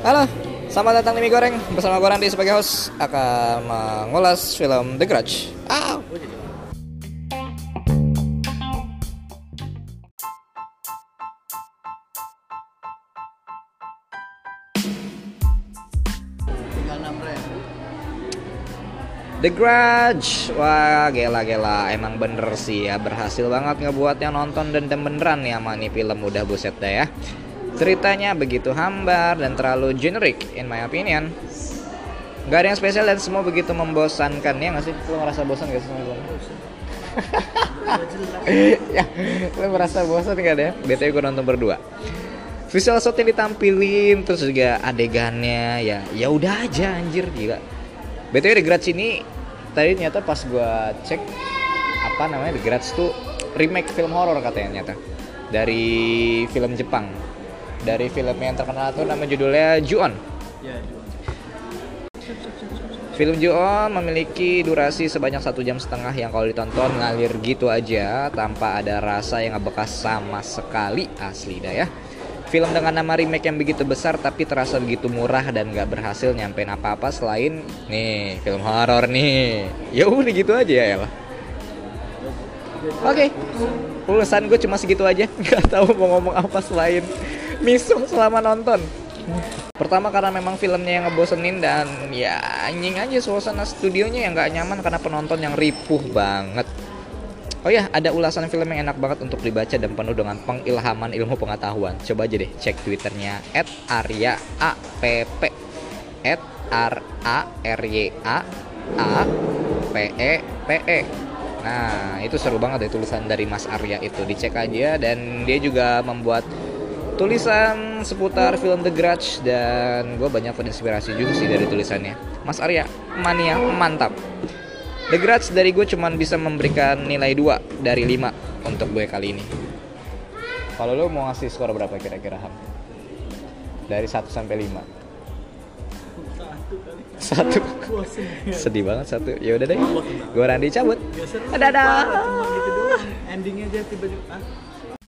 Halo, selamat datang di Mie Goreng Bersama gue Randy sebagai host Akan mengulas film The Grudge Ow. The Grudge. Wah gela-gela Emang bener sih ya. Berhasil banget ngebuat yang nonton dan beneran ya sama nih film udah buset dah ya. Ceritanya begitu hambar dan terlalu generic in my opinion. Gak ada yang spesial dan semua begitu membosankan. Ya gak sih? Lo ngerasa bosan gak sih sama ya, lo merasa bosan gak deh? BTW gue nonton berdua. Visual shot yang ditampilin terus juga adegannya ya ya udah aja anjir gila. BTW The Grudge ini tadi ternyata pas gue cek apa namanya The Grudge tuh remake film horor katanya ternyata dari film Jepang dari film yang terkenal tuh nama judulnya Ju-on. Film Ju-on memiliki durasi sebanyak satu jam setengah yang kalau ditonton ngalir gitu aja tanpa ada rasa yang ngebekas sama sekali asli dah ya. Film dengan nama remake yang begitu besar tapi terasa begitu murah dan gak berhasil nyampein apa-apa selain nih film horor nih. Ya udah gitu aja ya lah. Oke, ulasan gue cuma segitu aja. Gak tahu mau ngomong apa selain misung selama nonton. Pertama karena memang filmnya yang ngebosenin dan ya anjing aja suasana studionya yang gak nyaman karena penonton yang ripuh banget. Oh ya, ada ulasan film yang enak banget untuk dibaca dan penuh dengan pengilhaman ilmu pengetahuan. Coba aja deh cek twitternya @arya_app @r-a-r-y-a-a-p-e-p-e. Nah, itu seru banget deh tulisan dari Mas Arya itu. Dicek aja dan dia juga membuat tulisan seputar film The Grudge dan gue banyak terinspirasi juga sih dari tulisannya. Mas Arya, mania mantap. The Grudge dari gue cuman bisa memberikan nilai 2 dari 5 untuk gue kali ini. Kalau lo mau ngasih skor berapa kira-kira Ham? Dari 1 sampai 5. Satu. Sedih banget satu. Ya udah deh. Gue Randy cabut. Dadah. Gitu. Endingnya aja tiba-tiba. ah,